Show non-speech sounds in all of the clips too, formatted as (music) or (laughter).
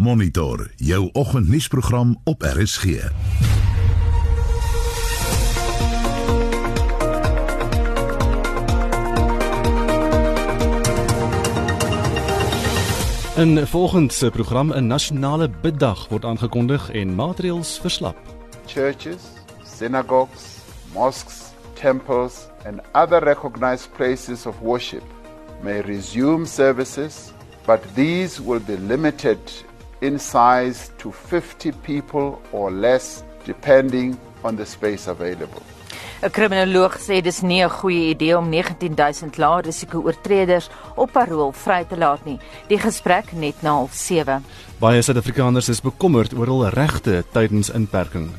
Monitor jou oggendnuusprogram op RSG. In volgens se program 'n nasionale biddag word aangekondig en maatreëls verslap. Churches, synagogues, mosques, temples and other recognized places of worship may resume services, but these will be limited in size to 50 people or less depending on the space available. 'n Kriminoloog sê dis nie 'n goeie idee om 19000 lae risiko oortreders op parol vry te laat nie. Die gesprek net na 07:30. Baie Suid-Afrikaners is bekommerd oor hul regte tydens inperking.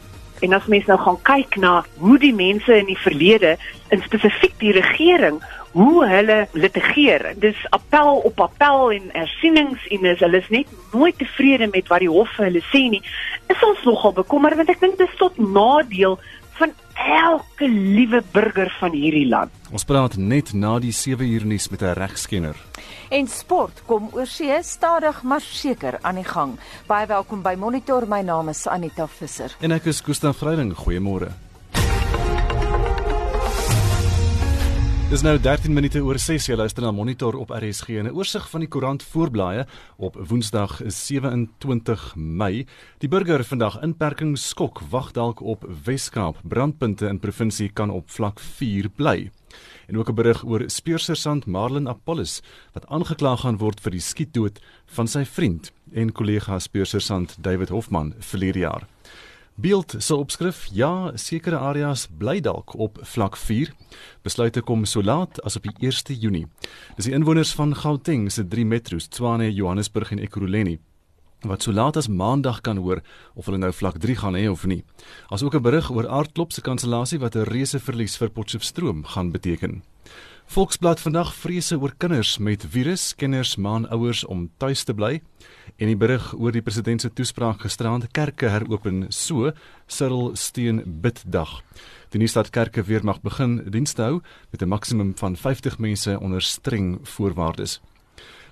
En as mens nou gaan kyk na hoe die mense in die verlede, in spesifiek die regering, hoe hulle litigeer. Dis appel op appel en ersienings en is hulle is net nooit tevrede met wat die hof vir hulle sê nie. Is ons nogal bekommerd want ek dink dis tot nadeel van elke liewe burger van hierdie land. Ons praat net na die 7 uur nuus met 'n regskenner. En sport kom oor see stadig maar seker aan die gang. Baie welkom by Monitor. My naam is Anita Visser. En ek is Koos van Vreiding. Goeiemôre. Dis nou 13 minute oor 6 jy luister na Monitor op RSG en 'n oorsig van die koerant voorblaaie op Woensdag 27 Mei. Die burger vandag inperking skok wag dalk op Weskaap. Brandpunte in provinsie kan op vlak 4 bly. En ook 'n berig oor speursersant Marlin Apollos wat aangekla gaan word vir die skietdood van sy vriend en kollega speursersant David Hofman verlede jaar. Beeld se opskrif: Ja, sekere areas bly dalk op vlak 4. Besluite kom so laat as op die 1 Junie. Dis die inwoners van Gauteng se drie metro's, Tshwane, Johannesburg en Ekurhuleni wat so laat as maandag kan hoor of hulle nou vlak 3 gaan hê of nie. As ook 'n berig oor aardklop se kansellasie wat 'n reuse verlies vir Potchefstroom gaan beteken. Volksblad vandag vrese oor kinders met virus, kenners maan ouers om tuis te bly en die berig oor die president se toespraak gisterand kerke heropen so Cyril steun biddag. Die nuusstad kerke weer mag begin dienste hou met 'n maksimum van 50 mense onder streng voorwaardes.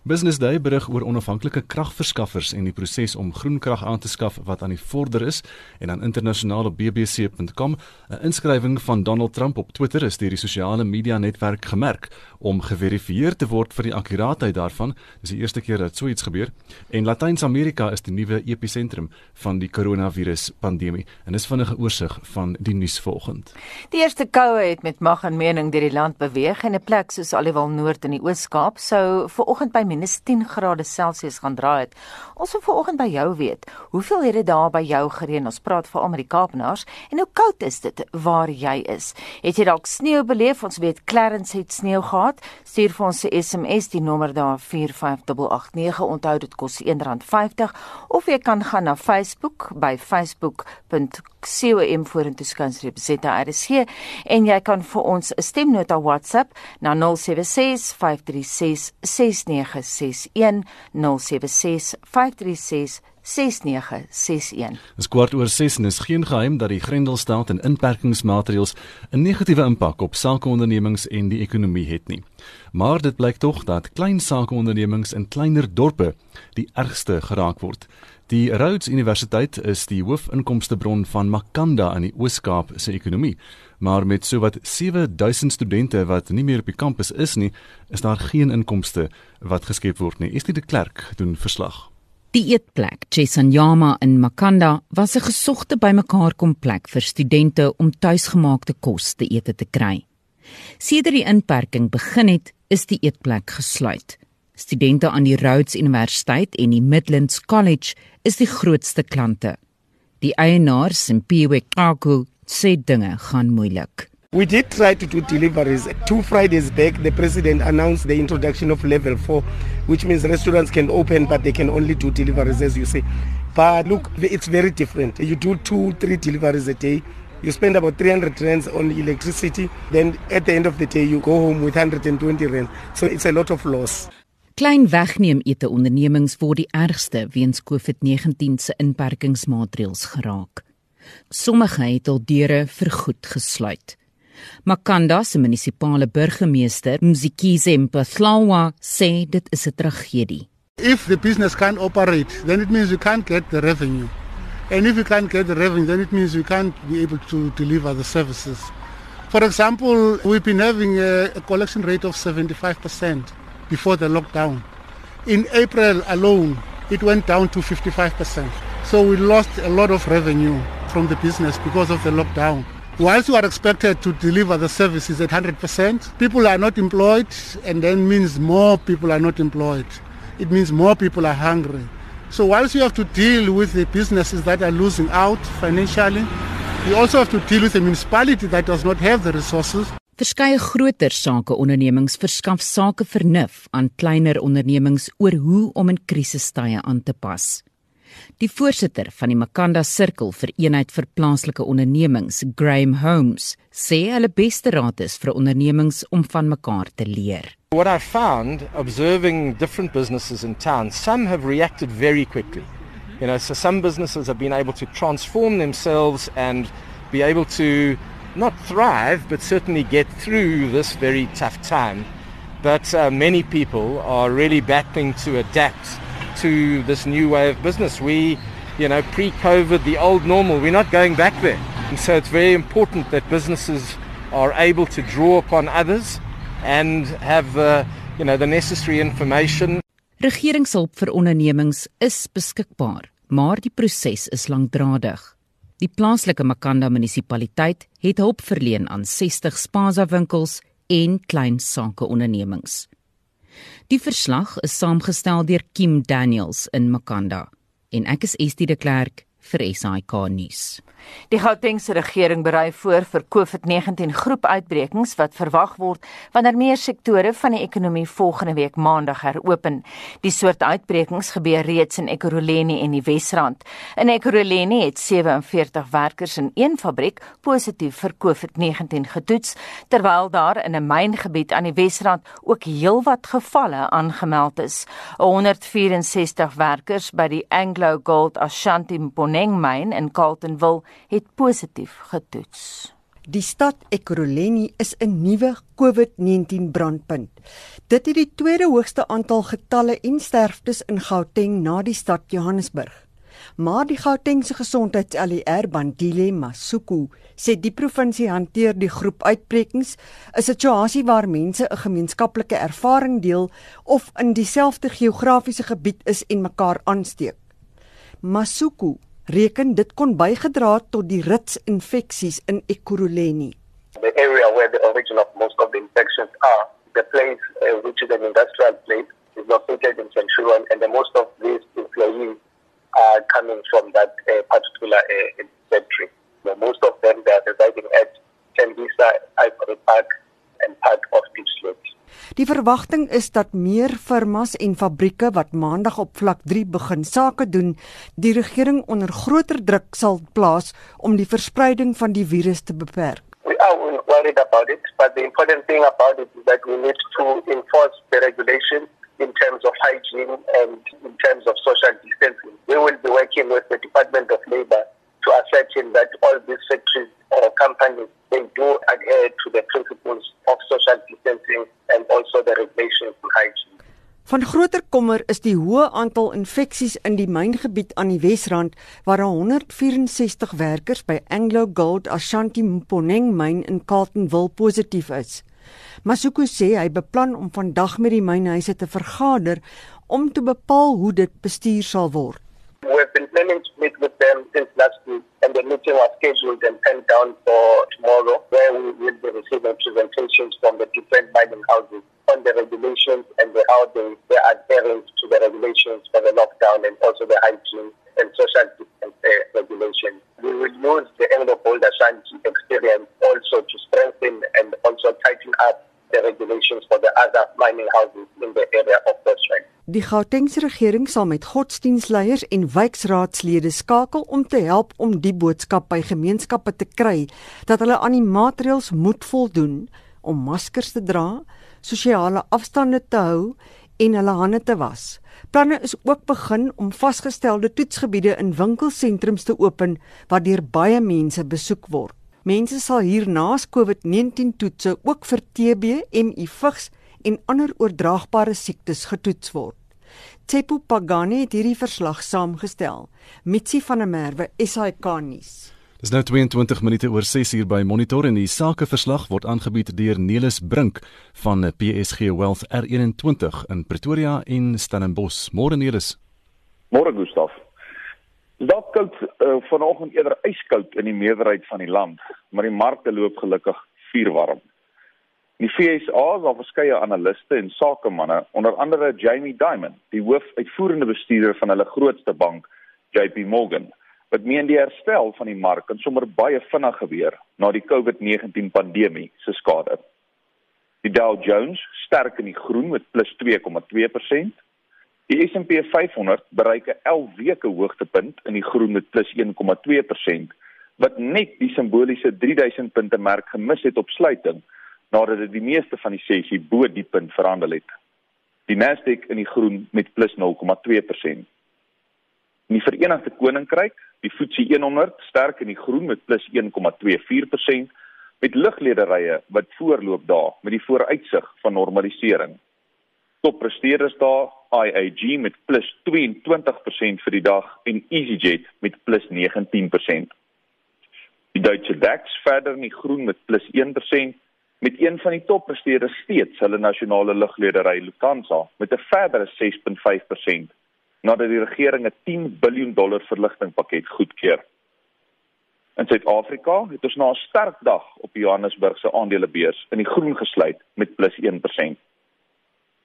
Business Day berig oor onafhanklike kragverskaffers en die proses om groen krag aan te skaf wat aan die vorder is en aan internasionaal op bbc.com 'n inskrywing van Donald Trump op Twitter is deur die sosiale media netwerk gemerk om geverifieer te word vir die akkuraatheid daarvan. Dis die eerste keer dat so iets gebeur en Latyns-Amerika is die nuwe episentrum van die koronavirus pandemie en dis vinnige oorsig van die nuus volgend. Die eerste koue het met mag en mening deur die land beweeg en 'n plek soos Aliwal Noord in die Oos-Kaap sou ver oggend by minus 10 grade Celsius gaan draai het. Ons wil vanoggend by jou weet, hoeveel het dit daar by jou gereën? Ons praat veral met die Kaapenaars en hoe koud is dit waar jy is? Het jy dalk sneeu beleef? Ons weet Clarence het sneeu gehad. Stuur vir ons 'n SMS die nommer daar 45889. Onthou dit kos R1.50 of jy kan gaan na Facebook by facebook.com vorentoe skansreep ZRC en jy kan vir ons 'n stemnota WhatsApp na 076 536 6961 076 536 6961. Dis kwart oor 6 en is geen geheim dat die Grendelstaat en inperkingsmaatreëls 'n negatiewe impak op sakeondernemings en die ekonomie het nie. Maar dit blyk tog dat klein sakeondernemings in kleiner dorpe die ergste geraak word. Die Rhodes Universiteit is die hoofinkomstebron van Makanda in die Oos-Kaap se ekonomie, maar met sowat 7000 studente wat nie meer op die kampus is nie, is daar geen inkomste wat geskep word nie. Estie de Klerk doen verslag. Die eetplek Chesanyama in Makanda was 'n gesogte bymekaar komplek vir studente om tuisgemaakte kos te eet te kry. Sedert die inperking begin het, is die eetplek gesluit. Studente aan die Rhodes Universiteit en die Midlands College is die grootste klante. Die eienaar, Simpiwe Kaku, sê dinge gaan moeilik. We did try to do deliveries. Two Fridays back, the president announced the introduction of level four, which means restaurants can open, but they can only do deliveries, as you say. But look, it's very different. You do two, three deliveries a day. You spend about 300 rands on electricity. Then at the end of the day, you go home with 120 rands. So it's a lot of loss. Klein wegneem ete ondernemings word die ergste weens COVID-19 se inperkingsmaatreëls geraak. Sommige het al deure vir goed gesluit. Makanda se munisipale burgemeester, Mzikize Mpathlawa, sê dit is 'n tragedie. If the business can't operate, then it means you can't get the revenue. And if you can't get the revenue, then it means you can't be able to deliver the services. For example, we've been having a, a collection rate of 75% before the lockdown. In April alone, it went down to 55%. So we lost a lot of revenue from the business because of the lockdown. Whilst you are expected to deliver the services at 100%, people are not employed and then means more people are not employed. It means more people are hungry. So whilst you have to deal with the businesses that are losing out financially, you also have to deal with a municipality that does not have the resources. Verskeie groter sakeondernemings verskaf sake vernuf aan kleiner ondernemings oor hoe om in krisistye aan te pas. Die voorsitter van die Makanda Sirkel vir eenheid vir plaaslike ondernemings, Graham Holmes, sê hulle beste raad is vir ondernemings om van mekaar te leer. What I found observing different businesses in town, some have reacted very quickly. You know, so some businesses have been able to transform themselves and be able to not thrive, but certainly get through this very tough time. But uh, many people are really battling to adapt to this new way of business. We, you know, pre-COVID, the old normal, we're not going back there. And so it's very important that businesses are able to draw upon others and have the, you know, the necessary information. Regeringshulp vir ondernemings is beskikbaar, maar die proses is lankdradig. Die plaaslike Makanda munisipaliteit het hulp verleen aan 60 Spaza winkels en klein sakeondernemings. Die verslag is saamgestel deur Kim Daniels in Makanda en ek is Estie de Klerk vir SAK nuus. Die Gautengse regering berei voor vir COVID-19 groepuitbrekings wat verwag word wanneer meer sektore van die ekonomie volgende week Maandag heropen. Die soort uitbrekings gebeur reeds in Ekurhuleni en die Wesrand. In Ekurhuleni het 47 werkers in een fabriek positief vir COVID-19 getoets, terwyl daar in 'n myngebied aan die Wesrand ook heelwat gevalle aangemeld is. 164 werkers by die Anglo Gold Ashanti Mponeng myn in Carltonville het positief getoets. Die stad Ekurhuleni is 'n nuwe COVID-19 brandpunt. Dit het die tweede hoogste aantal getalle en sterftes in Gauteng na die stad Johannesburg. Maar die Gautengse gesondheids-ALR Bandile Masuku sê die provinsie hanteer die groep uitbrekings 'n situasie waar mense 'n gemeenskaplike ervaring deel of in dieselfde geografiese gebied is en mekaar aansteek. Masuku reken dit kon bygedra tot die ritsinfeksies in Ekurhuleni. The area where the origin of most of the infections are, the place uh, which is an industrial place, is located in Centurion, and the most of these employees are coming from that uh, particular uh, factory. The most of them they are residing at Tembisa, Ivory Park, and part of Deep Slope. Die verwagting is dat meer firmas en fabrieke wat maandag op vlak 3 begin sake doen, die regering onder groter druk sal plaas om die verspreiding van die virus te beperk. We are worried about it, but the important thing about it is that we need to enforce the regulations in terms of hygiene and in terms of social distancing. We will be working with the Department of Labour to ascertain that all these factories or companies they do adhere to the principles of social distancing and also the regulations on hygiene. Van groter kommer is die hoë aantal infeksies in die myngebied aan die Wesrand waar 164 werkers by Anglo Gold Ashanti Mponeng myn in Carltonville positief is. Masuku sê hy beplan om vandag met die mynhuise te vergader om te bepaal hoe dit bestuur sal word. Been planning to meet with them since last week, and the meeting was scheduled and penned down for tomorrow, where we will be receiving presentations from the different mining houses on the regulations and the, how they, they are adhering to the regulations for the lockdown and also the hygiene and social distance Die Gautengse regering sal met godsdienstleiers en wijkraadslede skakel om te help om die boodskap by gemeenskappe te kry dat hulle aan die maatreëls moet voldoen om maskers te dra, sosiale afstande te hou en hulle hande te was. Planne is ook begin om vasgestelde toetsgebiede in winkelsentrums te open waar deur baie mense besoek word. Mense sal hiernaas COVID-19 toetse ook vir TB, HIV, en ander oordraagbare siektes getoets word. Tsepo Pagani het hierdie verslag saamgestel. Mitsi van der Merwe, SAK nuus. Dis nou 22 minute oor 6 uur by Monitor en die sakeverslag word aangebied deur Nelis Brink van PSG Wealth R21 in Pretoria en Stellenbosch. Môre Nelis. Môre Gustaf. Dit koud uh, vanoggend eerder yskoud in die meerderheid van die land, maar die markte loop gelukkig vuurwarm. Die FSA daar verskeie analiste en sakemanne, onder andere Jamie Dimon, die hoofuitvoerende bestuurder van hulle grootste bank, JP Morgan wat meen die herstel van die mark kan sommer baie vinnig gebeur na die COVID-19 pandemie se skade. Die Dow Jones sterk in die groen met plus 2,2%. Die S&P 500 bereik 'n 11 weke hoogtepunt in die groen met plus 1,2% wat net die simboliese 3000 punte merk gemis het op sluiting nadat dit die meeste van die sessie bo die punt verhandel het. Die Nasdaq in die groen met plus 0,2%. In die Verenigde Koninkryk Die FTSE 100 sterk in die groen met plus 1,24% met liglederye wat voorloop daar met die vooruitsig van normalisering. Toppresteerders daar IAG met plus 22% vir die dag en EasyJet met plus 19%. Die Deutsche DAX verder in die groen met plus 1% met een van die toppresteerders steeds hulle nasionale lugledery Lufthansa met 'n verdere 6.5% nadat die regering 'n 10 miljard dollar verligtingpakket goedkeur. In Suid-Afrika het ons na 'n sterk dag op Johannesburg se aandelebeurs in die groen gesluit met plus 1%.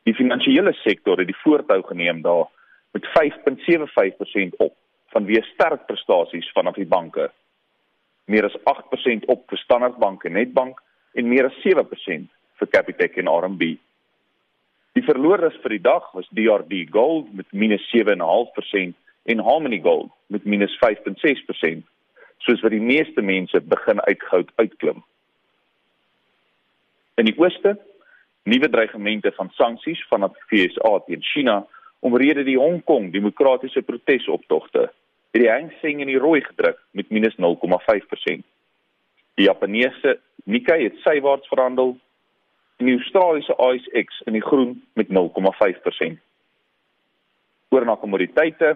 Die finansiële sektor het die voortou geneem daar met 5.75% op vanweë sterk prestasies vanaf die banke. Meer as 8% op vir Standard Bank en Nedbank en meer as 7% vir Capitec en RMB. Die verloorders vir die dag was DRD Gold met -7.5% en Harmony Gold met -5.6%, soos wat die meeste mense begin uit goud uitklim. In die ooste, nuwe dreigemente van sanksies vanaf die VSA teen China omrede die Hong Kong demokratiese protesoptogte het die Hang Seng in die rooi gedruk met -0.5%. Die Japaneese Nikkei het sywaarts verhandel en die Australiese ASX in die groen met 0,5%. Oor na kommoditeite,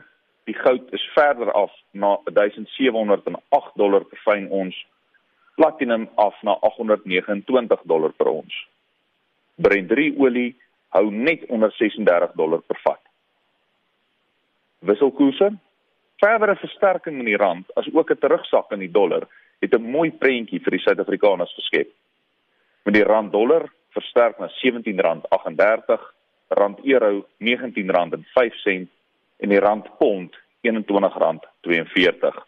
die goud is verder af na 1708 dollar per fyn ons, platinum af na 829 dollar per ons. Brent 3 olie hou net onder 36 dollar per vat. Wisselkoerse verdere versterking in die rand as ook 'n terugsak in die dollar het 'n mooi prentjie vir die Suid-Afrikaners geskep. Met die rand dollar versterk na R17.38, rand euro R19.05 en die rand pond R21.42.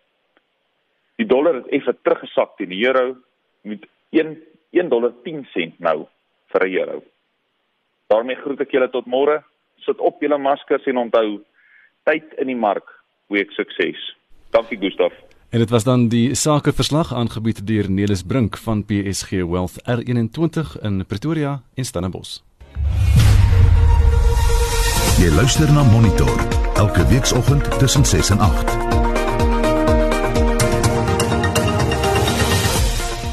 Die dollar het effe teruggesak teen die euro met 1 $1.10 nou vir 'n euro. daarmee groet ek julle tot môre. Sit op julle maskers en onthou tyd in die mark, goeie sukses. Dankie Gustaf. En dit was dan die sakeverslag aangebied deur Nelis Brink van PSG Wealth R21 in Pretoria en Stellenbosch. Jy luister na Monitor elke weekoggend tussen 6 en 8.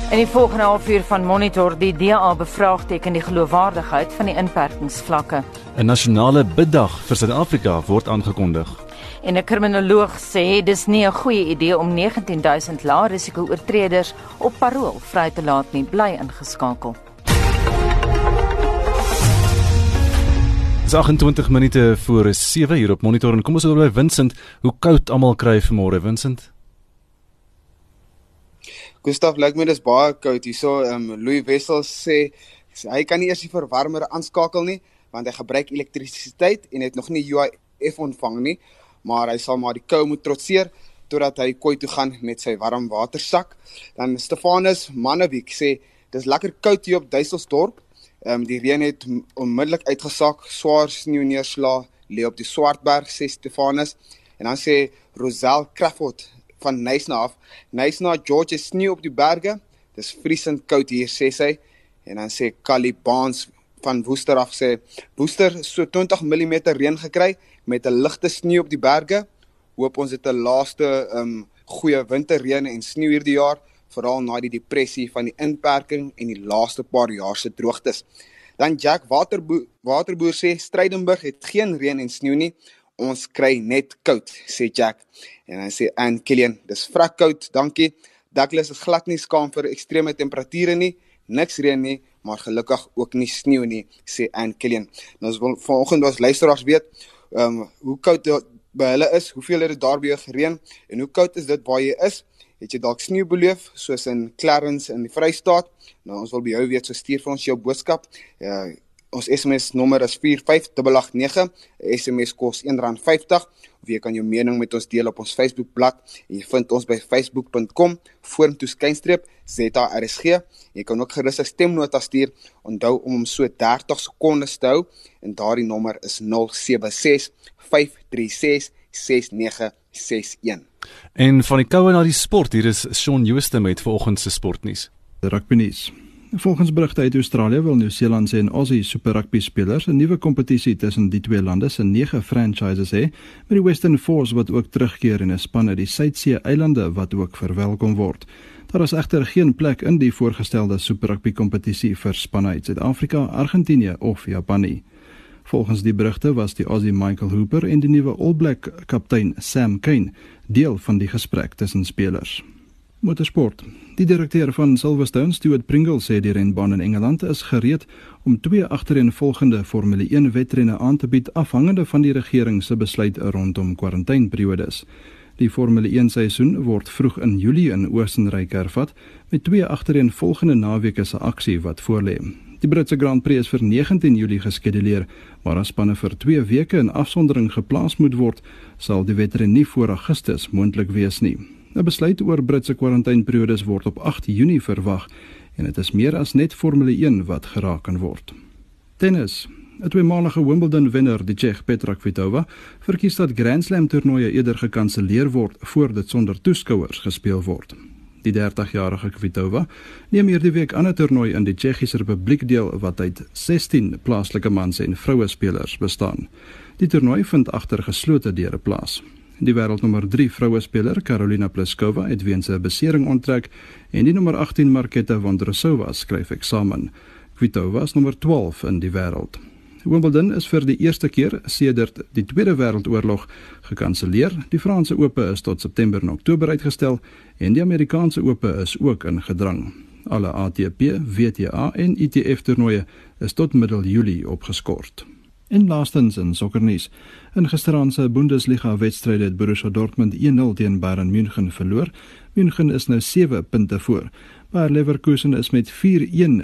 In die volgende halfuur van Monitor die DA bevraagteken die geloofwaardigheid van die inperkingsvlakke. 'n Nasionale biddag vir Suid-Afrika word aangekondig. En 'n kriminoloog sê dis nie 'n goeie idee om 19000 lae risiko oortreders op parol vry te laat nie. Bly ingeskakel. Dis 28 minute voor 7 hier op monitor en kom ons oor by Vincent. Hoe koud almal kry vanmôre, Vincent? Gustav, lyk my dis baie koud hierso. Ehm um, Louis Wessel sê hy kan nie eers die verwarmer aanskakel nie want hy gebruik elektrisiteit en het nog nie UIF ontvang nie maar hy sal maar die kou moet trotseer totdat hy kooi toe gaan met sy warm watersak. Dan Stefanus Mannewiek sê dis lekker koud hier op Duiselsdorp. Ehm um, die reën het onmiddellik uitgesak, swaar sneeu neerslaa lê op die Swartberg sê Stefanus. En dan sê Rosel Crawford van Nysna af, Nysna George sneeu op die berge. Dis vriesend koud hier sê sy. En dan sê Callie Baans van Woester af sê Woester so 20 mm reën gekry met 'n ligte sneeu op die berge. Hoop ons het 'n laaste um goeie winterreën en sneeu hierdie jaar, veral na die depressie van die inperking en die laaste paar jaar se droogtes. Dan Jack Waterboer Waterboer sê Strydenburg het geen reën en sneeu nie. Ons kry net koud, sê Jack. En hy sê aan Kilian, dis vrek koud, dankie. Douglas is glad nie skaam vir ekstreme temperature nie. Niks reën nie, maar gelukkig ook nie sneeu nie, sê Ann Kilian. Nou ons wil vanoggend ons luisteraars weet, ehm um, hoe koud by hulle is, hoeveel het dit daar by gereën en hoe koud is dit waar jy is? Het jy dalk sneeu beleef soos in Clarence in die Vrystaat? Nou ons wil by jou weet, so stuur vir ons jou boodskap. Ja, ons SMS nommer is 45889. SMS kos R1.50 of jy kan jou mening met ons deel op ons Facebook bladsy. Jy vind ons by facebook.com vorentoe skynstreep ZRSG. Jy kan ook gerus 'n stemnota stuur. Onthou om hom so 30 sekondes te hou en daardie nommer is 076 536 6961. En van die koue na die sport, hier is Shaun Jooste met vanoggend se sportnuus. Rugby nuus. Volgens berigte uit Australië wil Nieu-Seeland en Aussie Super Rugby spelers 'n nuwe kompetisie tussen die twee lande se nege franchises hê, met die Western Force wat ook terugkeer en 'n span uit die Suidsee eilande wat ook verwelkom word. Daar is egter geen plek in die voorgestelde Super Rugby kompetisie vir spanne uit Suid-Afrika, Argentinië of Japan nie. Volgens die berigte was die Aussie Michael Hooper en die nuwe All Black kaptein Sam Cane deel van die gesprek tussen spelers. Motorsport. Die direkteur van Silverstone, Stuart Pringle, sê die renbaan in Engeland is gereed om twee agtereenvolgende Formule 1 wedrenne aan te bied afhangende van die regering se besluit rondom kwarantaineperiodes. Die Formule 1 seisoen word vroeg in Julie in Oostenryk hervat met twee agtereenvolgende naweke se aksie wat voorlê. Die Britse Grand Prix is vir 19 Julie geskeduleer, maar as spanne vir 2 weke in afsondering geplaas moet word, sal die wedren nie voor Augustus moontlik wees nie. 'n Besluit oor Britse kwarantaineperiodes word op 8 Junie verwag en dit is meer as net Formule 1 wat geraak kan word. Tennis. 'n Tweemalige Wimbledon wenner, die Tsjeeg Petra Kvitova, verkies dat Grand Slam toernooie eerder gekanselleer word voor dit sonder toeskouers gespeel word. Die 30-jarige Kvitova neem hierdie week aan 'n toernooi in die Tsjechiese Republiek deel wat uit 16 plaaslike mans en vroue spelers bestaan. Die toernooi vind agter geslote deure plaas. Die wêreldnommer 3 vroue speler, Karolina Pliskova, het weens 'n besering onttrek en die nommer 18 Marketa Vondrousova skryf eksamen. Kvitova is nommer 12 in die wêreld. Wimbledon is vir die eerste keer sedert die Tweede Wêreldoorlog gekanselleer. Die Franse Ope is tot September en Oktober uitgestel en die Amerikaanse Ope is ook in gedrang. Alle ATP, WTA en ITF toernooie is tot middel Julie opgeskort. En laastens in sokkernuus. In gisteraand se Bundesliga wedstryd het Borussia Dortmund 1-0 teen Bayern München verloor. München is nou 7 punte voor. Bayer Leverkusen is met 4-1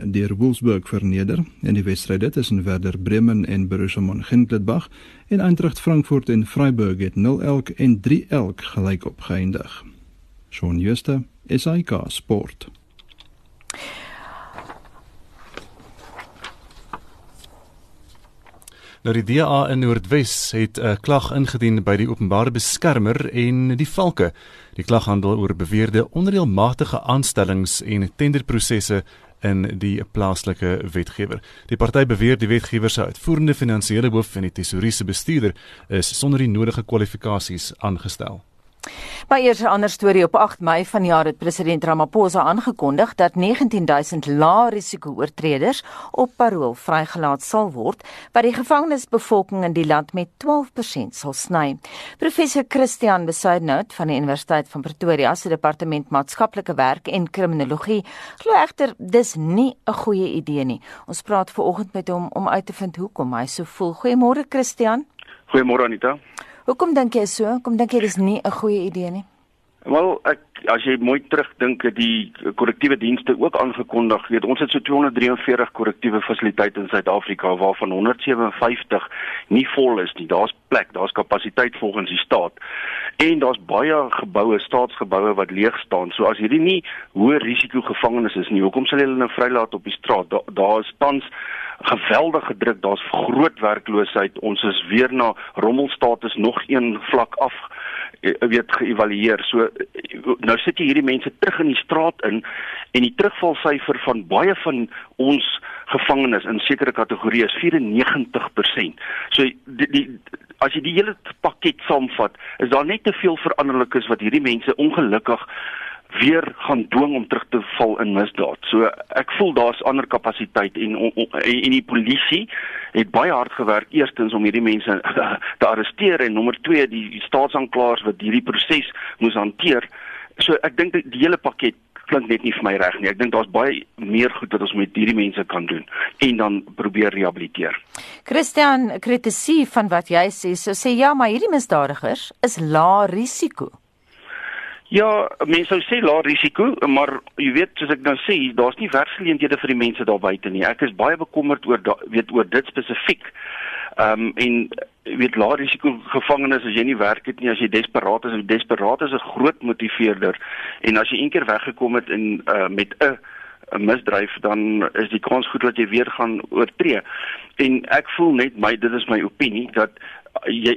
deur Wolfsburg verneder in die wedstryd tussen Werder Bremen en Borussia Mönchengladbach en Eintracht Frankfurt en Freiburg het 0-1 en 3-1 gelykop geëindig. Shaun Schuster, SAK Sport. Nou die DA in Noordwes het 'n klag ingedien by die openbare beskermer en die valke. Die klag handel oor beweerde onreëlmatige aanstellings en tenderprosesse in die plaaslike wetgewer. Die party beweer die wetgewer se uitvoerende finansiële hoof en die tesouriese bestuurder is sonder die nodige kwalifikasies aangestel. Maar eers 'n ander storie op 8 Mei vanjaar het president Ramaphosa aangekondig dat 19000 lae-risiko oortreders op parol vrygelaat sal word wat die gevangenisbevolking in die land met 12% sal sny. Professor Christian Besuidnout van die Universiteit van Pretoria se departement maatskaplike werk en kriminologie glo egter dis nie 'n goeie idee nie. Ons praat ver oggend met hom om uit te vind hoekom hy so voel. Goeiemôre Christian. Goeiemôre Anita. Hoekom dink jy so? Hoekom dink jy dis nie 'n goeie idee nie? Wel, ek as jy mooi terugdink, die korrektiewe dienste ook aangekondig, weet ons het so 243 korrektiewe fasiliteite in Suid-Afrika waarvan 157 nie vol is nie. Daar's plek, daar's kapasiteit volgens die staat. En daar's baie geboue, staatsgeboue wat leeg staan. So as hierdie nie hoë risiko gevangenes is nie, hoekom sal hulle nou vrylaat op die straat? Daar daar is tans geweldige druk, daar's groot werkloosheid. Ons is weer na rommelstatus nog een vlak af eh, weet geëvalueer. So nou sit jy hierdie mense terug in die straat in en die terugvalsyfer van baie van ons gevangenes in sekere kategorieë is 94%. So die, die as jy die hele pakket saamvat, is daar net te veel veranderlikes wat hierdie mense ongelukkig weer gaan dwing om terug te val in misdaad. So ek voel daar's ander kapasiteit en en die polisie het baie hard gewerk eerstens om hierdie mense te arresteer en nommer 2 die staatsanklaers wat hierdie proses moes hanteer. So ek dink die hele pakket klink net nie vir my reg nie. Ek dink daar's baie meer goed wat ons met hierdie mense kan doen en dan probeer rehabiliteer. Christian kritiseer van wat jy sê. So sê ja, maar hierdie misdadigers is lae risiko. Ja, mense sou sê lae risiko, maar jy weet soos ek nou sê, daar's nie werksgeleenthede vir die mense daar buite nie. Ek is baie bekommerd oor da, weet oor dit spesifiek. Ehm um, en weet lae risiko gevangenes as jy nie werk het nie, as jy desperaat is, desperaat is 'n groot motiveerder. En as jy eendag weggekom het en uh, met 'n 'n misdryf dan is die kans goed dat jy weer gaan oortree. En ek voel net my dit is my opinie dat jy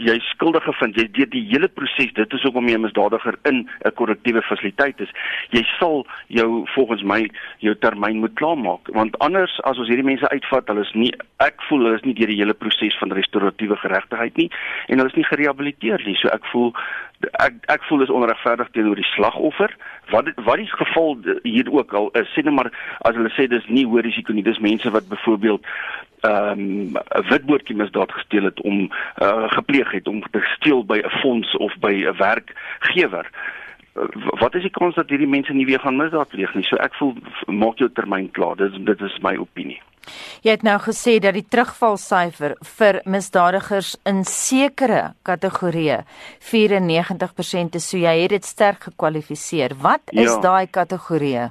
jy skuldig gevind. Jy deur die hele proses dit is hoekom jy 'n misdadiger in 'n korrektiewe fasiliteit is. Jy sal jou volgens my jou termyn moet klaarmaak. Want anders as ons hierdie mense uitvat hulle is nie ek voel hulle is nie deur die hele proses van restoratiewe geregtigheid nie en hulle is nie gerehabiliteer nie. So ek voel ek ek voel dis onregverdig teenoor die slagoffer. Wat wat die geval hier ook al is sê net maar as hulle sê dis nie hoë risiko nie dis mense wat byvoorbeeld ehm um, 'n witboortjie misdaad gesteel het om uh, gepleeg het om te steel by 'n fonds of by 'n werkgewer uh, wat is die kans dat hierdie mense nie weer gaan misdaad pleeg nie so ek voel maak jou termyn klaar dit dit is my opinie Jy het nou gesê dat die terugvalsyfer vir misdadigers in sekere kategorieë 94% is, so jy het dit sterk gekwalifiseer. Wat is ja. daai kategorieë?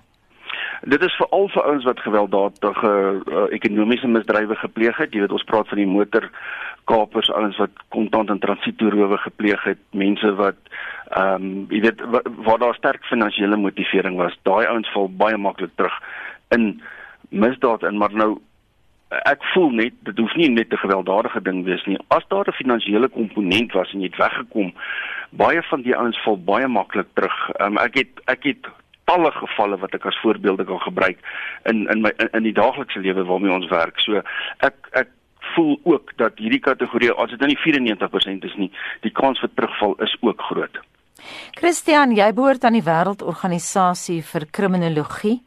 Dit is veral vir ouens wat gewelddadige uh, ekonomiese misdrywe gepleeg het. Jy weet ons praat van die motorkapers, ouens wat kontant en transitoerowe gepleeg het, mense wat ehm um, jy weet waar daar sterk finansiële motivering was. Daai ouens val baie maklik terug in misdaad en maar nou ek voel net dit hoef nie net 'n gewelddadige ding wees nie. As daar 'n finansiële komponent was en jy het weggekom, baie van die ouens val baie maklik terug. Um, ek het ek het talle gevalle wat ek as voorbeelde kan gebruik in in my in, in die daaglikse lewe waarmee ons werk. So ek ek voel ook dat hierdie kategorie as dit nou nie 94% is nie, die kans vir terugval is ook groot. Christian, jy behoort aan die Wêreldorganisasie vir Kriminologie.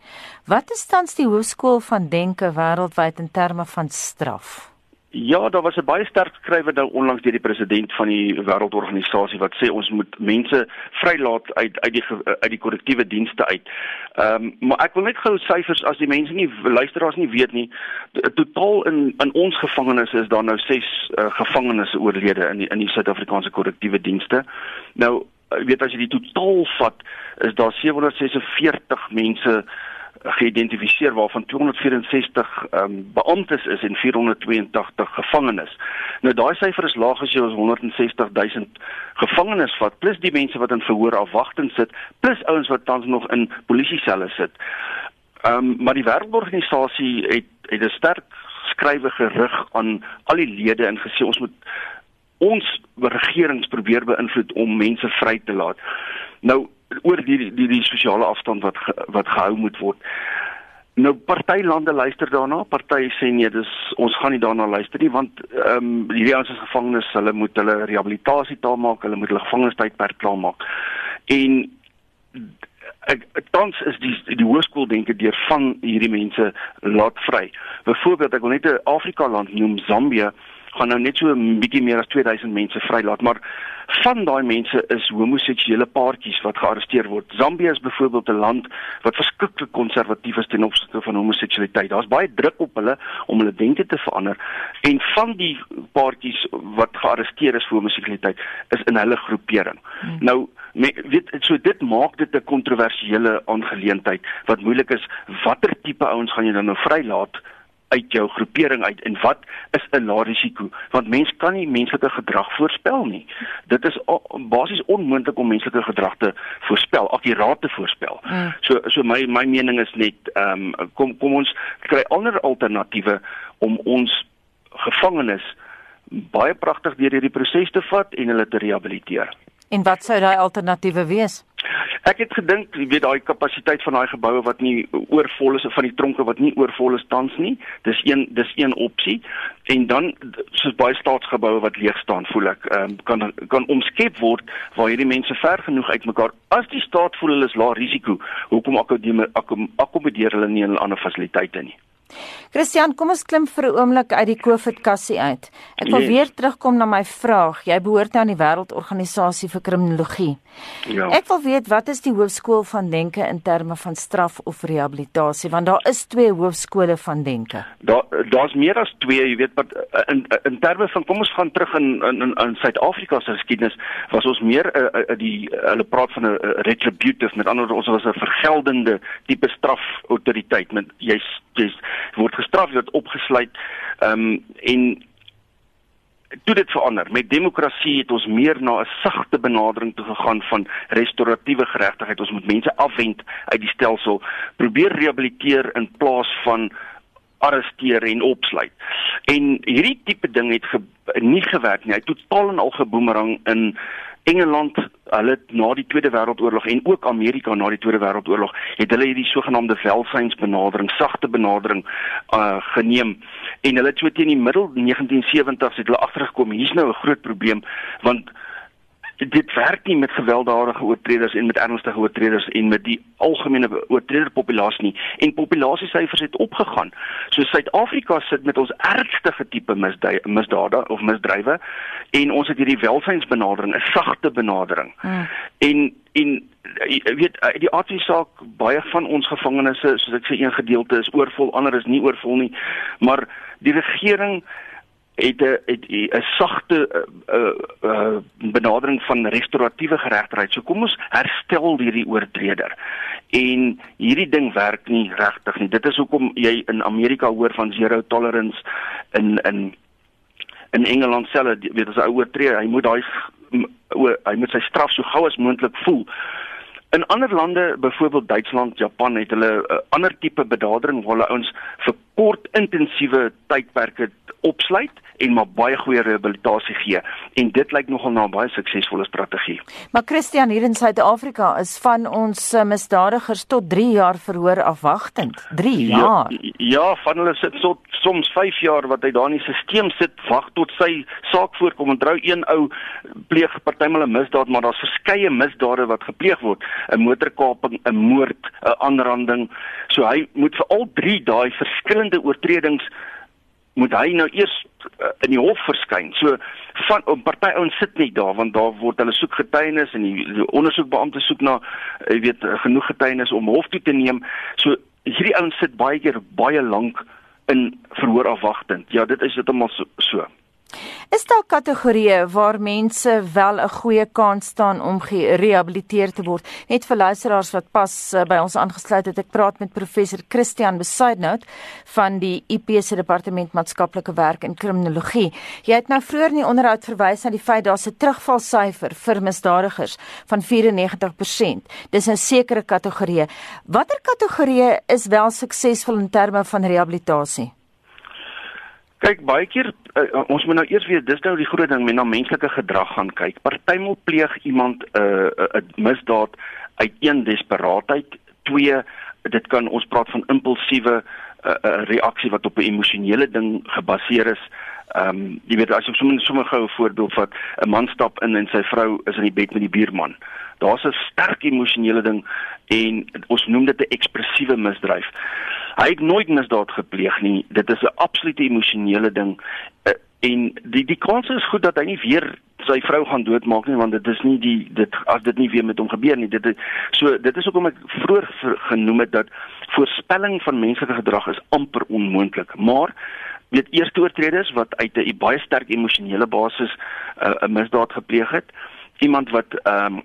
Wat is tans die hoofskool van denke wêreldwyd in terme van straf? Ja, daar was 'n baie sterk skrywe nou onlangs deur die president van die Wêreldorganisasie wat sê ons moet mense vrylaat uit uit die uit die korrektiewe dienste uit. Ehm um, maar ek wil net gou syfers as die mense nie luisteraars nie weet nie. Totaal in in ons gevangenes is daar nou 6 uh, gevangenes oorlede in die, in die Suid-Afrikaanse korrektiewe dienste. Nou weet as jy die totaal vat is daar 746 mense geïdentifiseer waarvan 264 ehm um, beamptes is en 482 gevangenes. Nou daai syfer is laag as jy ons 160 000 gevangenes vat plus die mense wat in verhoor afwagting sit plus ouens wat tans nog in polisieselle sit. Ehm um, maar die wêreldorganisasie het het 'n sterk skrywe gerig aan al die lede en gesê ons moet ons regerings probeer beïnvloed om mense vry te laat. Nou oor die die die sosiale afstand wat ge, wat gehou moet word. Nou party lande luister daarna, party sê nee, dis ons gaan nie daarna luister nie want ehm um, hierdie ouens is gevangenes, hulle moet hulle rehabilitasie taal maak, hulle moet hulle gevangenestydperk klaar maak. En ek tans is die die hoërskool denke deur van hierdie mense laat vry. Byvoorbeeld ek wil net 'n Afrika land noem Zambië gaan nou net so 'n bietjie meer as 2000 mense vrylaat, maar van daai mense is homoseksuele paartjies wat gearresteer word. Zambië is byvoorbeeld 'n land wat verskriklik konservatief is ten opsigte van homoseksualiteit. Daar's baie druk op hulle om hulle denke te verander en van die paartjies wat gearresteer is vir homoseksualiteit is in hulle groepering. Hmm. Nou Me, weet so dit maak dit 'n kontroversiële aangeleentheid wat moeilik is watter tipe ouens gaan jy dan nou vrylaat uit jou groepering uit en wat is 'n lae risiko? Want mens kan nie menslike gedrag voorspel nie. Dit is basies onmoontlik om menslike gedrag te voorspel akkuraat te voorspel. Mm. so so my my mening is net ehm um, kom kom ons kry ander alternatiewe om ons gevangenes baie pragtig deur hierdie proses te vat en hulle te rehabiliteer en wat sou daai alternatiewe wees Ek het gedink, jy weet daai kapasiteit van daai geboue wat nie oorvol is van die tronke wat nie oorvol is tans nie, dis een dis een opsie. En dan soos baie staatsgeboue wat leeg staan, voel ek, um, kan kan omskep word waar hierdie mense ver genoeg uitmekaar. As die staat voel hulle is lae risiko, hoekom akkommodeer hulle nie in ander fasiliteite nie? Christian, kom ons klim vir 'n oomblik uit die COVID kassie uit. Ek wil yes. weer terugkom na my vraag. Jy behoort nou aan die Wêreldorganisasie vir Kriminologie. Ja. Ek wil weet wat is die hoofskool van denke in terme van straf of rehabilitasie want daar is twee hoofskole van denke. Daar daar's meer as twee, jy weet, wat in in terme van kom ons gaan terug in in in Suid-Afrika se geskiedenis was ons meer uh, uh, die uh, hulle praat van 'n uh, retributive met ander woorde ons was 'n vergeldende tipe strafautoriteit met jy's jy's word gestraf, word opgesluit. Ehm um, en toe dit verander. Met demokrasie het ons meer na 'n sagte benadering toe gegaan van restoratiewe geregtigheid. Ons moet mense afwend uit die stelsel, probeer rehabiliteer in plaas van arresteer en opsluit. En hierdie tipe ding het ge, nie gewerk nie. Hy het totaal en al geboomerang in Engeland, hulle na die Tweede Wêreldoorlog en ook Amerika na die Tweede Wêreldoorlog, het hulle hierdie sogenaamde welsynsbenadering, sagte benadering uh geneem. En hulle het so teen die middel 1970s het hulle agtergekom, hier's nou 'n groot probleem want dit werk nie met gewelddadige oortreders en met ernstige oortreders en met die algemene oortrederpopulasie nie en populasiesyfers het opgegaan. So Suid-Afrika sit met ons ergste tipe misdade of misdrywe en ons het hierdie welsynsbenadering, 'n sagte benadering. Hmm. En en jy weet die aardse saak baie van ons gevangenes soos ek sê een gedeelte is oorvol, ander is nie oorvol nie, maar die regering het 'n het 'n sagte uh, uh, benadering van restoratiewe geregtigheid. So kom ons herstel hierdie oortreder. En hierdie ding werk nie regtig nie. Dit is hoekom jy in Amerika hoor van zero tolerance in in in Engeland self, weet as 'n ou oortree, hy moet daai hy moet sy straf so gou as moontlik voel. In ander lande, byvoorbeeld Duitsland, Japan, het hulle 'n uh, ander tipe benadering waar hulle ouens vir kort intensiewe tydperke opsluit en maar baie goeie rehabilitasie gee en dit lyk nogal na 'n baie suksesvolle strategie. Maar Christian hier in Suid-Afrika is van ons uh, misdadigers tot 3 jaar verhoor afwagtend. 3 ja, jaar. Ja, ja, van hulle sit tot soms 5 jaar wat hy daar in die stelsel sit wag tot sy saak voorkom. Onthou een ou pleeg partymal 'n misdaad, maar daar's verskeie misdade wat gepleeg word: 'n motorkaping, 'n moord, 'n aanranding. So hy moet vir al 3 daai verskillende oortredings moet hy nou eers uh, in die hof verskyn. So van 'n party ouens sit nie daar want daar word hulle soek getuienis en die, die ondersoekbeampte soek na jy weet genoeg getuienis om hof toe te neem. So hierdie ouens sit baie keer baie lank in verhoor afwagtend. Ja, dit is dit almal so. so. Is daar kategorieë waar mense wel 'n goeie kans staan om gerehabiliteer te word? Net vir luisteraars wat pas uh, by ons aangesluit het, ek praat met professor Christian Besaidnout van die IP se departement maatskaplike werk en kriminologie. Jy het nou vroeër in die onderhoud verwys na die feit daar's 'n terugvalsyfer vir misdadigers van 94%. Dis 'n sekere kategorie. Watter kategorieë is wel suksesvol in terme van rehabilitasie? Kyk, baie keer uh, ons moet nou eers weet dis nou die groot ding met na menslike gedrag gaan kyk. Partymal pleeg iemand 'n uh, 'n uh, misdaad uit een desperaatheid, twee dit kan ons praat van impulsiewe 'n uh, uh, reaksie wat op 'n emosionele ding gebaseer is. Ehm um, jy weet as jy sommer sommer gou 'n voorbeeld vat, 'n man stap in en sy vrou is in die bed met die buurman. Daar's 'n sterk emosionele ding en ons noem dit 'n ekspressiewe misdryf. Hy het nooit misdaad gepleeg nie. Dit is 'n absolute emosionele ding. Uh, en die die kans is goed dat hy nie weer sy vrou gaan doodmaak nie want dit is nie die dit as dit nie weer met hom gebeur nie. Dit is, so dit is hoekom ek vroeër genoem het dat voorspelling van menslike gedrag is amper onmoontlik. Maar weet eerste oortreders wat uit 'n baie sterk emosionele basis uh, 'n uh, misdaad gepleeg het, iemand wat ehm um,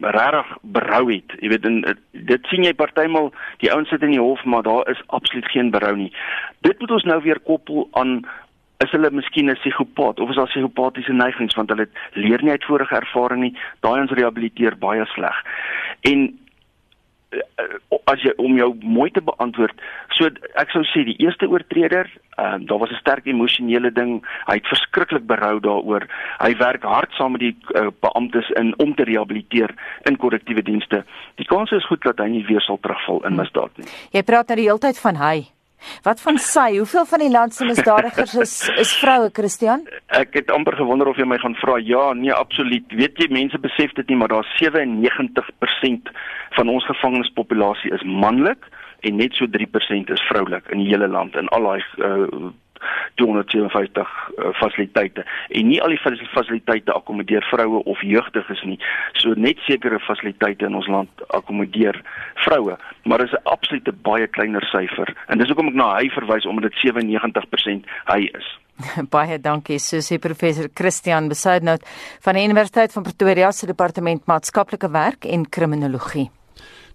regtig berou het. Jy weet en dit sien jy partymal die ouens sit in die hof maar daar is absoluut geen berou nie. Dit moet ons nou weer koppel aan is hulle miskien 'n psigopaat of is daar psigopatiese neigings want hulle leer nie uit vorige ervaring nie. Daai ons rehabiliteer baie sleg. En as jy om jou mooi te beantwoord, so ek sou sê die eerste oortreder, uh, daar was 'n sterk emosionele ding. Hy het verskriklik berou daaroor. Hy werk hard saam met die uh, beamptes in om te rehabiliteer in korrektiewe dienste. Die kans is goed dat hy nie weer sal terugval in misdaad nie. Jy praat nou die hele tyd van hy. Wat van sy? Hoeveel van die land se misdadigers is is vroue, Christian? Ek het amper gewonder of jy my gaan vra. Ja, nee, absoluut. Weet jy, mense besef dit nie, maar daar 97% van ons gevangenispopulasie is manlik en net so 3% is vroulik in die hele land in al daai uh, 257 uh, fasiliteite en nie al die fasiliteite akkommodeer vroue of jeugdiges nie. So net sekere fasiliteite in ons land akkommodeer vroue, maar is 'n absolute baie kleiner syfer. En dis hoekom ek na hy verwys omdat dit 97% hy is. (laughs) Baie dankie Susie professor Christian Besuidnout van die Universiteit van Pretoria se departement maatskaplike werk en kriminologie.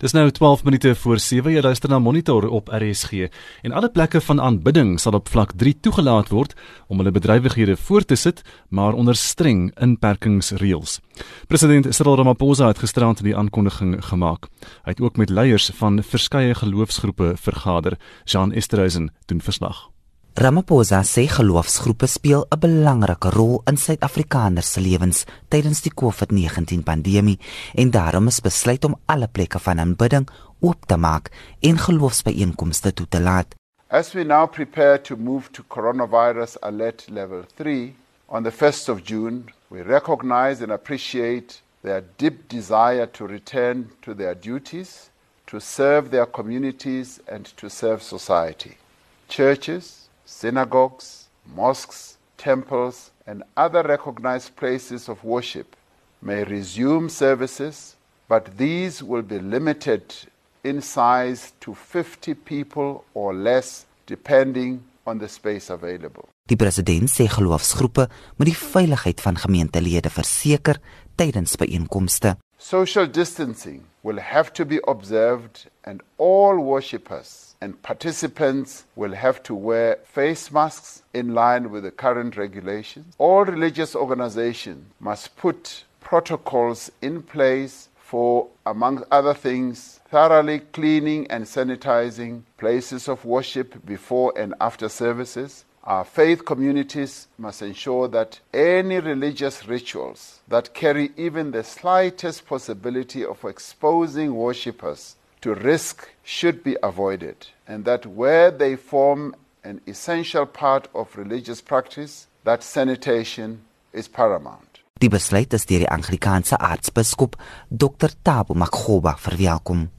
Dis nou 12 minute voor 7 jy luister na Monitor op RSG en alle plekke van aanbidding sal op vlak 3 toegelaat word om hulle bedrywighede voort te sit maar onder streng inperkingsreëls. President Cyril Ramaphosa het gisterand die aankondiging gemaak. Hy het ook met leiers van verskeie geloofsgroepe vergader. Jean Esterhuizen doen verslag. Ramaphosa sê geloofsgroepe speel 'n belangrike rol in Suid-Afrikaners se lewens tydens die COVID-19 pandemie en daarom is besluit om alle plekke van aanbidding oop te maak en geloofsbyeenkomste toe te laat. As we now prepare to move to coronavirus alert level 3 on the 1st of June, we recognize and appreciate their deep desire to return to their duties, to serve their communities and to serve society. Churches synagogues, mosques, temples, and other recognized places of worship may resume services, but these will be limited in size to 50 people or less, depending on the space available. Die president sê geloofsgroepe moet die veiligheid van gemeentelede verseker tydens byeenkomste. Social distancing will have to be observed and all worshippers and participants will have to wear face masks in line with the current regulations. All religious organizations must put protocols in place for, among other things, thoroughly cleaning and sanitizing places of worship before and after services. Our faith communities must ensure that any religious rituals that carry even the slightest possibility of exposing worshippers to risk should be avoided, and that where they form an essential part of religious practice, that sanitation is paramount. Die besluit is deur die Anglikaanse aartsbiskop Dr. Tabo Makgoba verwelkom.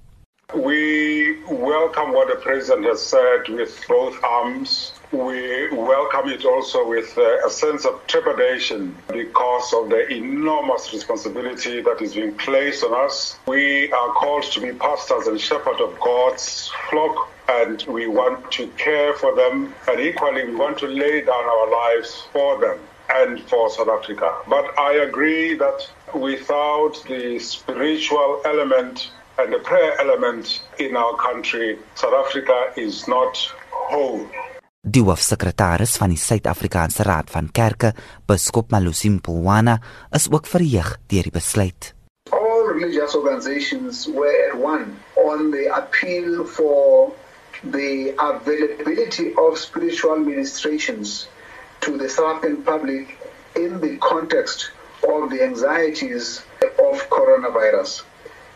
We welcome what the president has said with both arms. We welcome it also with uh, a sense of trepidation because of the enormous responsibility that is being placed on us. We are called to be pastors and shepherds of God's flock, and we want to care for them, and equally, we want to lay down our lives for them and for South Africa. But I agree that without the spiritual element and the prayer element in our country, South Africa is not whole. Die hoofsekretaris van die Suid-Afrikaanse Raad van Kerke, Biskop Malusi Mpumana, is ook verheug deur die besluit. All religious organizations were at one on the appeal for the availability of spiritual ministrations to the South African public in the context of the anxieties of coronavirus.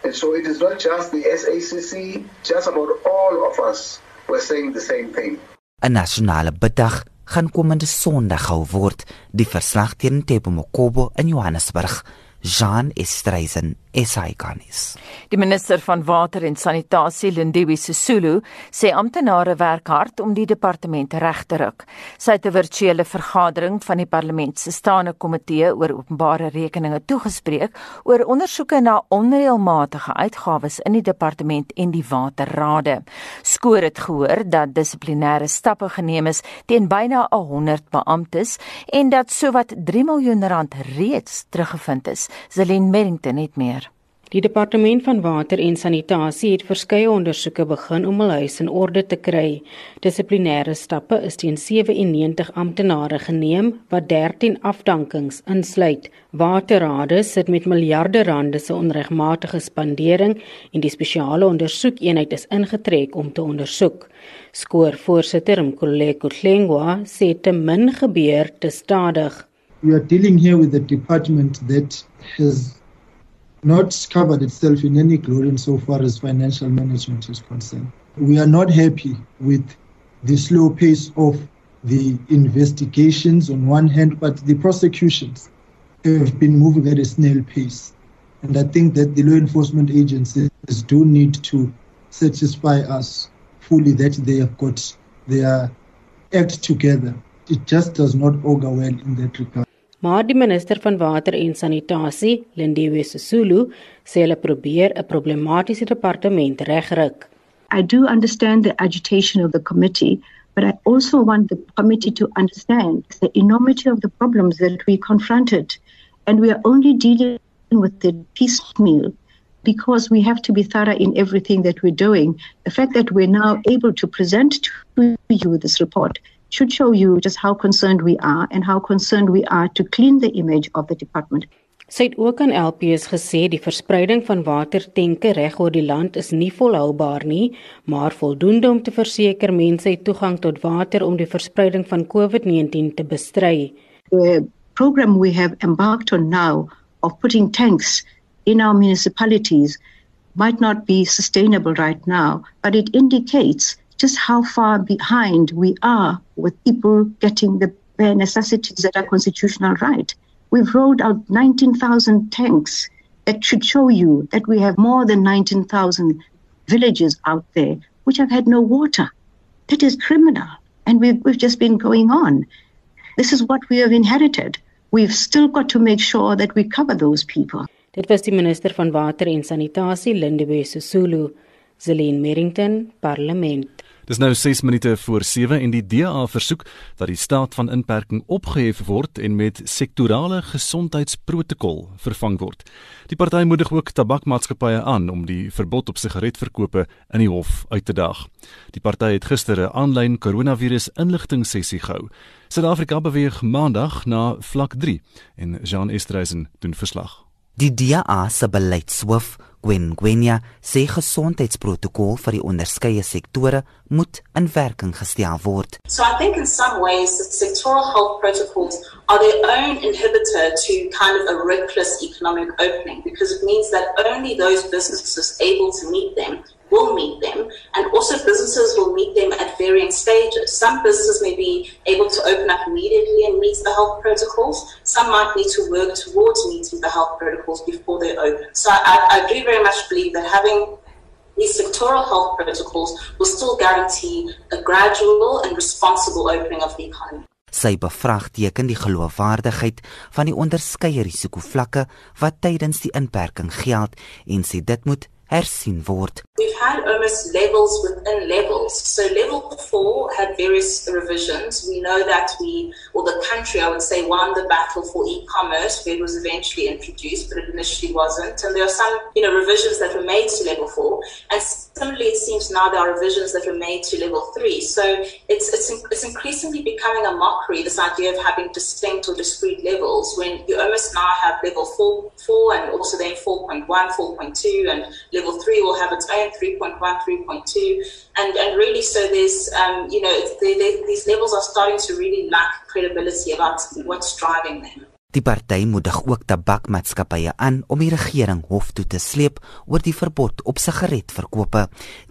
And so it is not just the SACC, just about all of us were saying the same thing. 'n Nasionale biddag gaan komende Sondag gehou word, die verslag teen Tebo Mokobo in Johannesburg. Jean Estreisen SAICanis. Die minister van water en sanitasie Lindiwe Sisulu sê amptenare werk hard om die departement reg te ruk. Sy het 'n virtuele vergadering van die parlement se staande komitee oor openbare rekeninge toegespreek oor ondersoeke na onreëlmatige uitgawes in die departement en die waterrade. Skoor het gehoor dat dissiplinêre stappe geneem is teen byna 100 beamptes en dat sowat 3 miljoen rand reeds teruggevind is. Zelin Merrington het meer Die departement van water en sanitasie het verskeie ondersoeke begin om hul huis in orde te kry. Dissiplinêre stappe is teen 97 amptenare geneem wat 13 afdankings insluit. Waterrade sit met miljarde rande se onregmatige spandering en die spesiale ondersoekeenheid is ingetrek om te ondersoek. Skoor voorsitter Mkoleko Tlengwa sê te min gebeur te stadig. We are dealing here with a department that has not covered itself in any glory so far as financial management is concerned. We are not happy with the slow pace of the investigations on one hand, but the prosecutions have been moving at a snail pace. And I think that the law enforcement agencies do need to satisfy us fully that they have got their act together. It just does not augur well in that regard. Maar die minister van water en sanitasie, Lindiwe Sisulu, sê hulle probeer 'n problematiese departement regryk. I do understand the agitation of the committee, but I also want the committee to understand the enormity of the problems that we confronted and we are only dealing with the piecemeal because we have to be thorough in everything that we're doing. The fact that we're now able to present to you this report should show you just how concerned we are and how concerned we are to clean the image of the department. Sy het ook aan LPS gesê die verspreiding van watertenke reg oor die land is nie volhoubaar nie, maar voldoende om te verseker mense het toegang tot water om die verspreiding van COVID-19 te bestry. The program we have embarked on now of putting tanks in our municipalities might not be sustainable right now, but it indicates just how far behind we are with people getting the bare necessities that are constitutional right. We've rolled out 19,000 tanks that should show you that we have more than 19,000 villages out there which have had no water. That is criminal. And we've, we've just been going on. This is what we have inherited. We've still got to make sure that we cover those people. Dit was die minister van water en sanitasie Lindiwe Sisulu, Zelene Merrington, Parlement. Dis nou 6 minute voor 7 en die DA versoek dat die staat van inperking opgehef word en met sektorale gesondheidsprotokol vervang word. Die party moedig ook tabakmaatskappye aan om die verbod op sigaretverkope in die hof uit te daag. Die party het gister 'n aanlyn koronavirus inligtingsessie gehou. Suid-Afrika beweeg maandag na vlak 3 en Jean Estreisen doen verslag. Die DA se beleidshoof Gwen Gwenya sê gesondheidsprotokol vir die onderskeie sektore moet in werking gestel word. So I think in some ways the sectoral health protocols are their own inhibitor to kind of a reckless economic opening because it means that only those businesses able to meet them will meet them businesses will meet them at varying stages. Some businesses may be able to open up immediately and meet the health protocols. Some might need to work towards meeting the health protocols before they open. So I, I do very much believe that having these sectoral health protocols will still guarantee a gradual and responsible opening of the economy. Sy bevraagteken die geloofwaardigheid van die onderskeie risikovlakke wat tydens die inperking geld en sê dit moet hersien word. We've had almost levels within levels. So level 4 had various revisions. We know that we or the country I would say won the battle for e-commerce where it was eventually introduced but it initially wasn't. And there are some, you know, revisions that were made to level 4 and similarly it seems now there are revisions that were made to level 3. So it's it's it's increasingly becoming a mockery this idea of having distinct or discrete levels when you almost now have level 4 4 and also then 4.1, 4.2 and level 3 will have its own 3.1 3.2 and and really so there's um you know they, they, these levels are starting to really lack credibility about what's driving them Die party moedig ook tabakmaatskappye aan om die regering hof toe te sleep oor die verbod op sigaretverkope.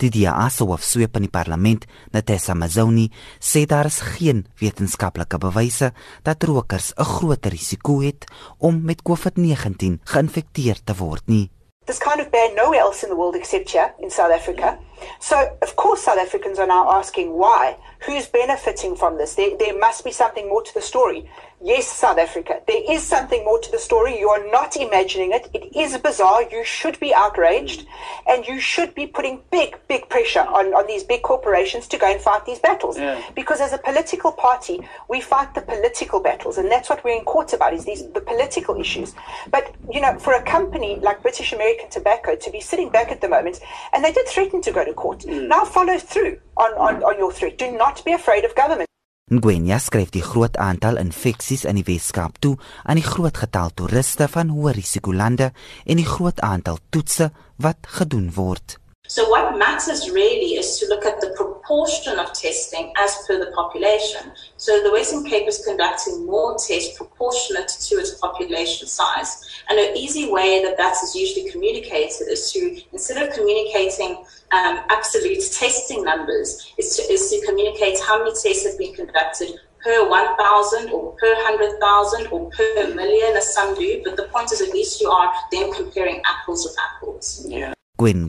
Die DA se hoofsweep in die parlement, Natessa Mazoni, sê daar is geen wetenskaplike bewyse dat rokers 'n groter risiko het om met COVID-19 geïnfekteer te word nie. This kind of bear nowhere else in the world except here in South Africa. So, of course, South Africans are now asking why. Who's benefiting from this? There, there must be something more to the story. Yes, South Africa. There is something more to the story. You are not imagining it. It is bizarre. You should be outraged and you should be putting big, big pressure on, on these big corporations to go and fight these battles. Yeah. Because as a political party, we fight the political battles and that's what we're in court about is these the political issues. But, you know, for a company like British American Tobacco to be sitting back at the moment, and they did threaten to go to court, mm. now follow through on, on, on your threat. Do not be afraid of government. Ngwenya skryf die groot aantal infeksies in die Weskaap toe aan die groot getal toeriste van hoë risikolande en die groot aantal toetse wat gedoen word. So what matters really is to look at the proportion of testing as per the population. So the Western Cape is conducting more tests proportionate to its population size. And an easy way that that is usually communicated is to, instead of communicating um, absolute testing numbers, is to, is to communicate how many tests have been conducted per 1,000 or per 100,000 or per million, as some do. But the point is, at least you are then comparing apples with apples. Yeah. Gwen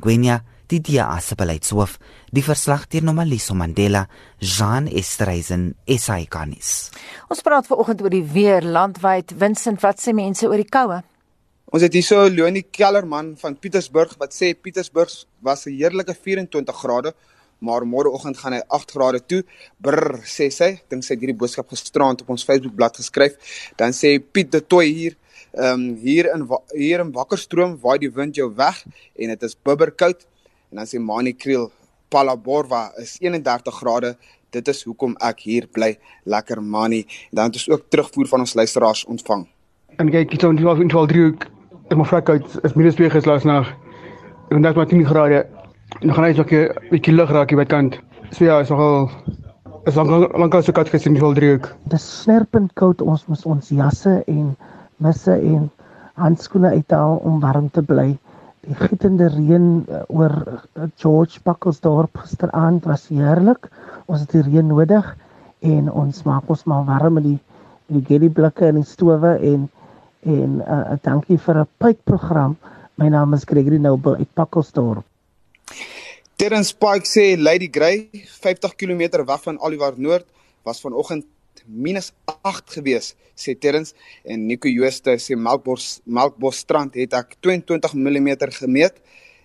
die DA se beleidshoof, die verslag deur Nomaliso Mandela, Jean Estreisen, SAICanis. Ons praat vanoggend oor die weer landwyd. Vincent, wat sê mense oor die koue? Ons het hierso Leonie Kellerman van Pietersburg wat sê Pietersburg was 'n heerlike 24 grade, maar môreoggend gaan hy 8 grade toe. Brr, sê sy. Dink sy het hierdie boodskap gisterand op ons Facebookblad geskryf. Dan sê Piet de Toy hier Ehm um, hier in hier in Wakkerstroom waai die wind jou weg en dit is bibberkoud. En dan sê Mani Kriel, Palaborwa is 31 grade. Dit is hoekom ek hier bly. Lekker Mani. En dan het ons ook terugvoer van ons luisteraars ontvang. En kyk, dit is in 12 in 12 3 ek moet vrek uit is minus 2 geslaas na en dit maar 10 grade. En dan gaan hy so 'n bietjie lig raak hier by kant. So ja, is nogal is lank lank al so koud gesien in 12 3. Dis snerpend koud. Ons moet ons jasse en misse en handskoene uithaal om warm te bly die gietende reën uh, oor uh, George Buckelsdorp gisteraand was heerlik. Ons het die reën nodig en ons maak ons maar warm in die in die gelly blikke en die stowe en en uh, dankie vir 'n pypprogram. My naam is Gregory Noble uit Buckelsdorp. Terrence Pike sê Lady Grey 50 km weg van Oliver Noord was vanoggend minus 8 gewees sê Terrens en Nico Jooste sê Melkbos Melkbos strand het ek 22 mm gemeet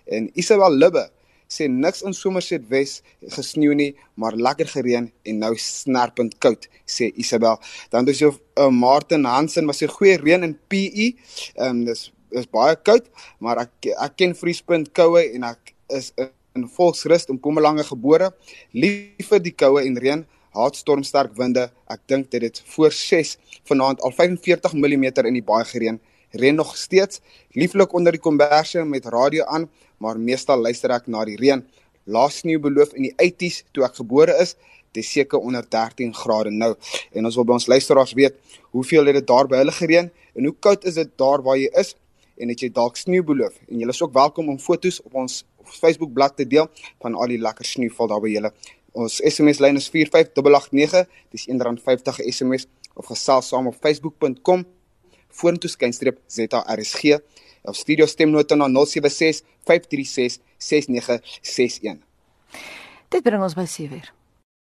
en Isabel Libbe sê niks in Somerset Wes gesneeu nie maar lekker gereën en nou snerpend koud sê Isabel. Dan dis jou uh, Martin Hansen was 'n goeie reën in PE um, dis is baie koud maar ek ek ken vriespunt koue en ek is in volksrus in Mpumalanga gebore. Lief vir die koue en reën haatstormsterk winde. Ek dink dit het voor 6 vanaand al 45 mm in die baie gereën. Reën nog steeds. Lieflik onder die komberse met radio aan, maar meestal luister ek na die reën. Laas sneeu beloof in die 80s toe ek gebore is. Dit seker onder 13 grade nou. En ons wil by ons luisteraars weet, hoeveel het dit daar by hulle gereën en hoe koud is dit daar waar jy is? En het jy dalk sneeu beloof? En julle is ook welkom om foto's op ons Facebook bladsy te deel van al die lekker sneeuval daar by julle. Ons SMS lyn is 45889. Dis R1.50 SMS of gesels saam op facebook.com vorentoe skynstreep ZARSG of studio stemnota na 076 536 6961. Dit bring ons by 7:00.